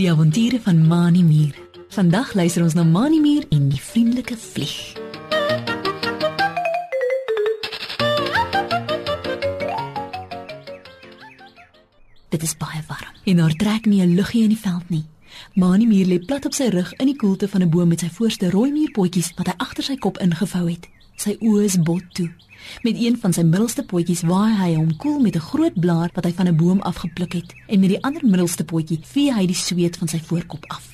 Die avonture van Mani Mier. Vandag luister ons na Mani Mier en die vriendelike vlieg. Dit is baie warm en daar trek nie 'n luggie in die veld nie. Mani Mier lê plat op sy rug in die koelte van 'n boom met sy voorste rooi muurpotjies wat hy agter sy kop ingevou het. Sy oë is bot toe. Met een van sy middelste potjies waai hy hom koel met 'n groot blaar wat hy van 'n boom afgepluk het en met die ander middelste potjie vee hy die sweet van sy voorkop af.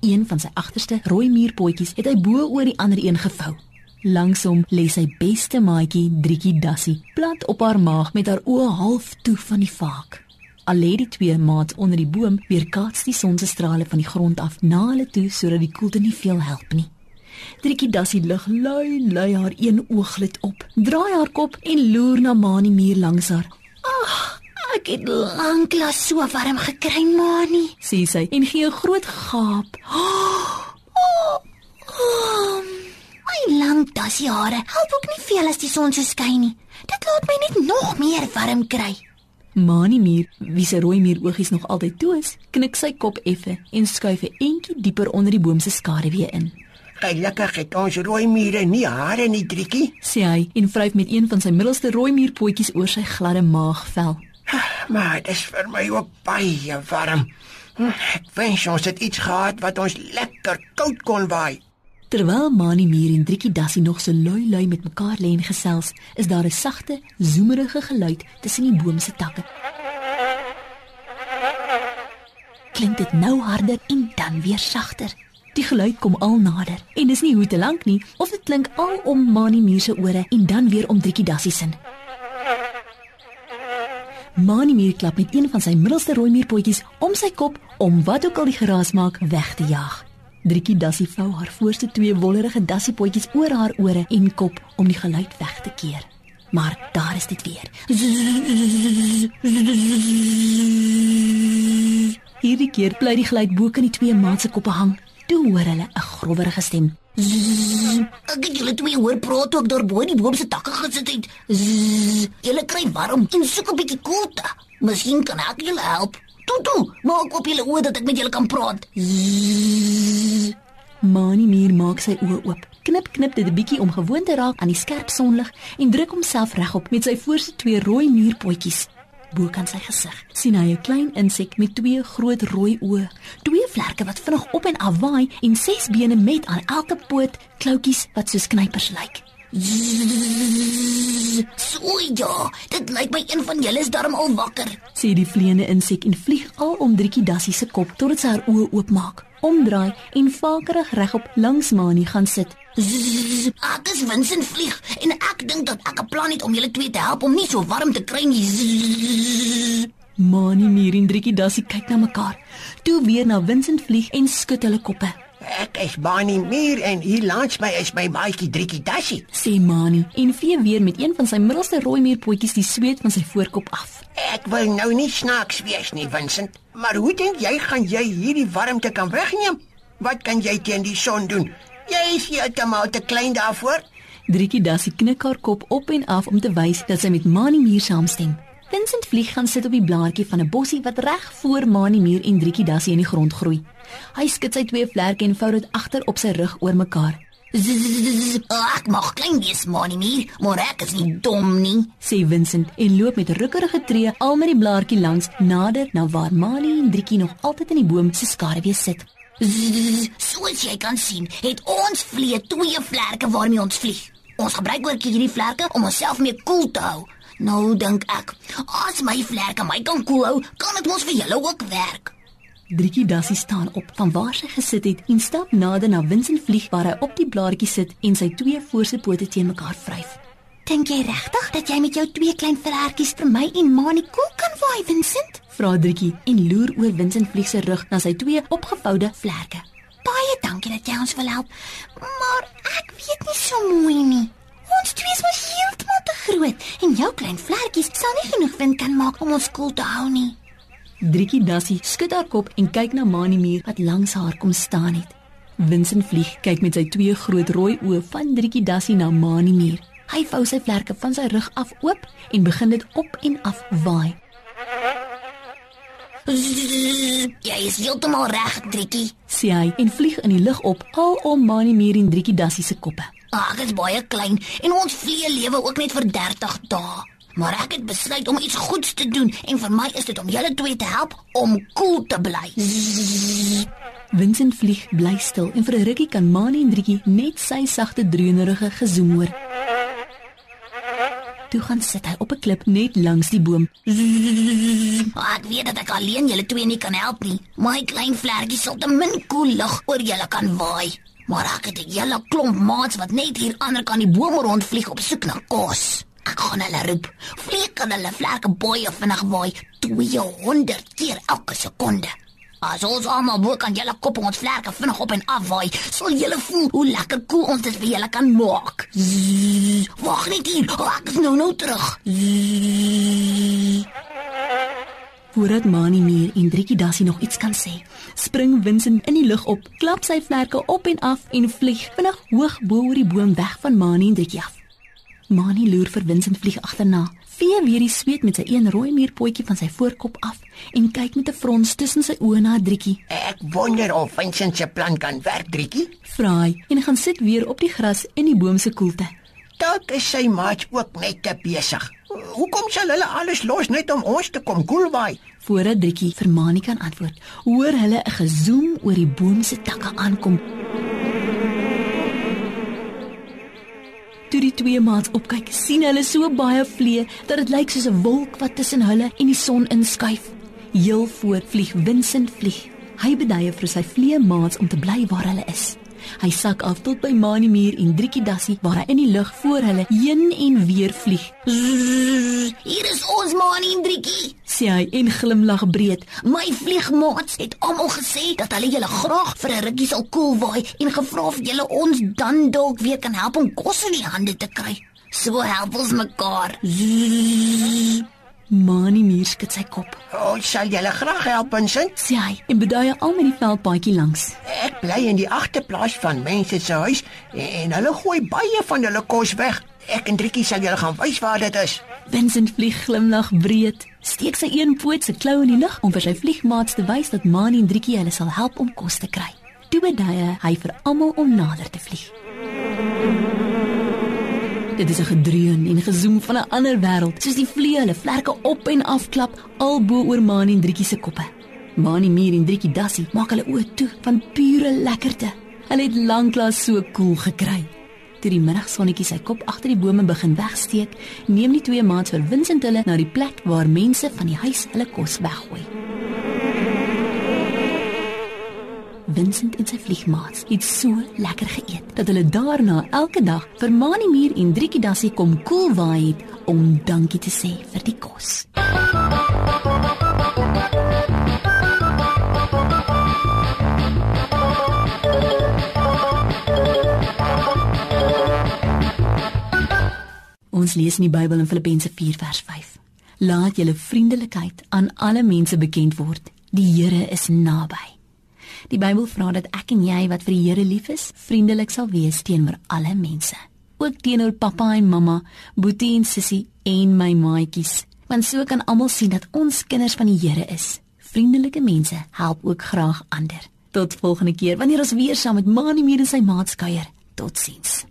Een van sy agterste rooi muurpotjies het hy bo oor die ander een gevou. Langs hom lê sy beste maatjie, Driekie Dassie, plat op haar maag met haar oë half toe van die vaak. Al lê die twee maats onder die boom, weerkaats die son se strale van die grond af na hulle toe sodat die koelte nie veel help nie. Driekie Dassie lig lui lui haar een ooglid op. Draai haar kop en loer na Mani muur langs haar. Ag, ek het lanklaas so warm gekry, Mani, sê sy en gee 'n groot gaap. Oh, oh, oh, my lang Dassie hare help ook nie veel as die son so skyn nie. Dit laat my net nog meer warm kry. Mani muur, wie se rooi muur oogies nog altyd toe is, knik sy kop effe en skuif 'n entjie dieper onder die boom se skaduwee in. Gelukkig het ons rooi mure nie hare nie, Driekie, sê hy en vryf met een van sy middelste rooi muurpotjies oor sy gladde maagvel. Maar dit is vir my ook baie warm. Hm, ek wens ons het iets gehad wat ons lekker koud kon waai. Terwyl Mani Mier en Driekie Dassie nog so lui lui met mekaar lê en gesels, is daar 'n sagte, zoemerige geluid tussen die boom se takke. Klink dit nou harder en dan weer sagter. Die geluid kom al nader en dis nie hoe te lank nie of dit klink al om Mani Mier se ore en dan weer om Driekie Dassie se. Mani Mier klap met een van sy middelste rooi muurpotjies om sy kop om wat ook al die geraas maak weg te jaag. Driekie Dassie vou haar voorste twee wollerige dassiepotjies oor haar ore en kop om die geluid weg te keer. Maar daar is dit weer. Hierdie keer bly die geluid bo kan die twee maats se koppe hang. Toe hoor hulle 'n growwerige stem. Ek het julle twee hoor praat ook deur bo die boom se takke gesit het. Julle kry warm en soek 'n bietjie koelte. Miskien kan ek julle help. Toe toe, maak op julle oë dat ek met julle kan praat. Mani Mier maak sy oë oop. Knip knip dit 'n bietjie om gewoon te raak aan die skerp sonlig en druk homself regop met sy voorste twee rooi muurpotjies. Bo kan sy gesig sien hy 'n klein insek met twee groot rooi oë, twee vlerke wat vinnig op en af waai en ses bene met aan elke poot kloutjies wat soos knypers lyk. So ja, dit lyk my een van julle is darm al wakker. Sê die vleiende insek en vlieg al om Driekie Dassie se kop totdat sy haar oë oopmaak, omdraai en vakerig regop langs Mani gaan sit. Ek is Vincent vlieg en ek dink dat ek 'n plan het om julle twee te help om nie so warm te kry nie. Mani Mier en Driekie Dassie kyk na mekaar. Toe weer na Vincent vlieg en skud hulle koppe. Ek is Bani Mier en hier langs my is my maatjie Driekie Dassie. Sê Mani en vee weer met een van sy middelste rooi muurpotjies die sweet van sy voorkop af. Ek wil nou nie snaaks wees nie, Vincent, maar hoe dink jy gaan jy hierdie warmte kan wegneem? Wat kan jy teen die son doen? Jy is heeltemal te klein daarvoor. Driekie Dassie knik haar kop op en af om te wys dat sy met Mani Mier saamstem. Vincent vlieg gaan sit op die blaartjie van 'n bossie wat reg voor Mani Mier en Driekie Dassie in die grond groei. Hy skud sy twee vlerke en vou dit agter op sy rug oor mekaar. Ek mag klein wees, Mani Mier, maar ek is nie dom nie, sê Vincent en loop met rukkerige tree al met die blaartjie langs nader na waar Mani en Driekie nog altyd in die boom se skaduwee sit. Soos jy kan sien, het ons vlee twee vlerke waarmee ons vlieg. Ons gebruik ook hierdie vlerke om onsself mee koel te hou. Nou dink ek, as my vlerke my kan koel hou, kan dit mos vir julle ook werk. Driekie Dassie staan op van waar sy gesit het en stap nader na Vincent vlieg waar hy op die blaartjie sit en sy twee voorste pote teen mekaar vryf. Dink jy regtig dat jy met jou twee klein vlerkies vir my en Mani koel kan waai, Vincent? Vra Driekie en loer oor Vincent vlieg se rug na sy twee opgevoude vlerke. Baie dankie dat jy ons wil help, maar ek weet nie so mooi nie. Ons twee is mos heeltemal te groot en jou klein vlerkies sal nie genoeg wind kan maak om ons koel te hou nie. Driekie Dassie skud haar kop en kyk na Mani Muur wat langs haar kom staan het. Vincent vlieg kyk met sy twee groot rooi oë van Driekie Dassie na Mani Muur. Hy vou sy vlerke van sy rug af oop en begin dit op en af waai. Jy is heeltemal reg, Driekie. sê hy en vlieg in die lug op al om Mani Mier en Driekie Dassie se koppe. Ag, dit is baie klein en ons vlee lewe ook net vir 30 dae. Maar ek het besluit om iets goeds te doen en vir my is dit om julle twee te help om koel cool te bly. Vincent vlieg bly stil en vir 'n rukkie kan Mani en Driekie net sy sagte dreunerige gezoem hoor. Toe gaan sit hy op 'n klip net langs die boom. Ek weet dat ek alleen julle twee nie kan help nie. My klein vlekkie sal te min koel lug oor julle kan waai. Maar ek het 'n hele klomp maats wat net hier ander kan die bome rondvlieg op soek na kos. Ek gaan hulle roep. Vlieg kan hulle vlekke baie vinnig waai 200 keer elke sekonde. As ons almal bo kan julle kop ons vlekke vinnig op en af waai, sal julle voel hoe lekker koel ons dit vir julle kan maak. Wag net hier. Oh, ek is nou nou terug. Voordat Mani Mier en Driekie Dassie nog iets kan sê, spring Vincent in die lug op, klap sy vlerke op en af en vlieg vinnig hoog bo oor die boom weg van Mani en Driekie af. Mani loer vir Vincent vlieg agterna. Vee weer die sweet met sy een rooi muurpotjie van sy voorkop af en kyk met 'n frons tussen sy oë na Driekie. Ek wonder of Vincent se plan kan werk, Driekie. Vra hy en gaan sit weer op die gras in die boom se koelte. Dalk is sy maat ook net te besig. Hoekom sal hulle alles los net om ons te kom koelwaai? Voordat Driekie vir Mani kan antwoord, hoor hulle 'n gezoem oor die boom se takke aankom. Toe die twee maats opkyk, sien hulle so baie vliee dat dit lyk soos 'n wolk wat tussen hulle en die son inskuif. Heel voor vlieg Vincent vlieg. Hy beduie vir sy vliee maats om te bly waar hulle is. Hy sak af tot by Mani Muur en Driekie Dassie waar hy in die lug voor hulle heen en weer vlieg. Zzz, Hier is ons Mani en Driekie. Sê hy en glimlag breed. My vliegmaats het almal gesê dat hulle julle graag vir 'n rukkie sal koel waai en gevra of julle ons dan dalk weer kan help om kos in die hande te kry. So help ons mekaar. Zzz. Mani Muur skud sy kop. Ons sal julle graag help, Vincent. Sê hy en beduie al met die veldpaadjie langs. Ek bly in die agterplaas van mense se huis en hulle gooi baie van hulle kos weg. Ek en Driekie sal julle gaan wys waar dit is. Vincent vlieg glimlag breed, steek sy een poot se klou in die lug om vir sy vliegmaats te wys dat Mani en Driekie hulle sal help om kos te kry. Toe beduie hy vir almal om nader te vlieg. Dit is 'n gedreun en gezoem van 'n ander wêreld, soos die vlieë hulle vlerke op en af klap al bo oor Mani en Driekie se koppe. Mani Mier en Driekie Dassie maak hulle oë toe van pure lekkerte. Hulle het lanklaas so koel cool gekry. Toe die middagsonnetjie sy kop agter die bome begin wegsteek, neem die twee maats vir Vincent hulle na die plek waar mense van die huis hulle kos weggooi. Vincent en sy vliegmaats het so lekker geëet dat hulle daarna elke dag vir Mani Muur en Driekie Dassie kom koel waai het om dankie te sê vir die kos. Ons lees in die Bybel in Filippense 4 vers 5. Laat julle vriendelikheid aan alle mense bekend word. Die Here is naby. Die Bybel vra dat ek en jy wat vir die Here lief is, vriendelik sal wees teenoor alle mense. Ook teenoor pappa en mamma, boetie en sussie en my maatjies. Want so kan almal sien dat ons kinders van die Here is. Vriendelike mense help ook graag ander. Tot volgende keer wanneer ons weer saam met Mani Mier en sy maats kuier. Totsiens.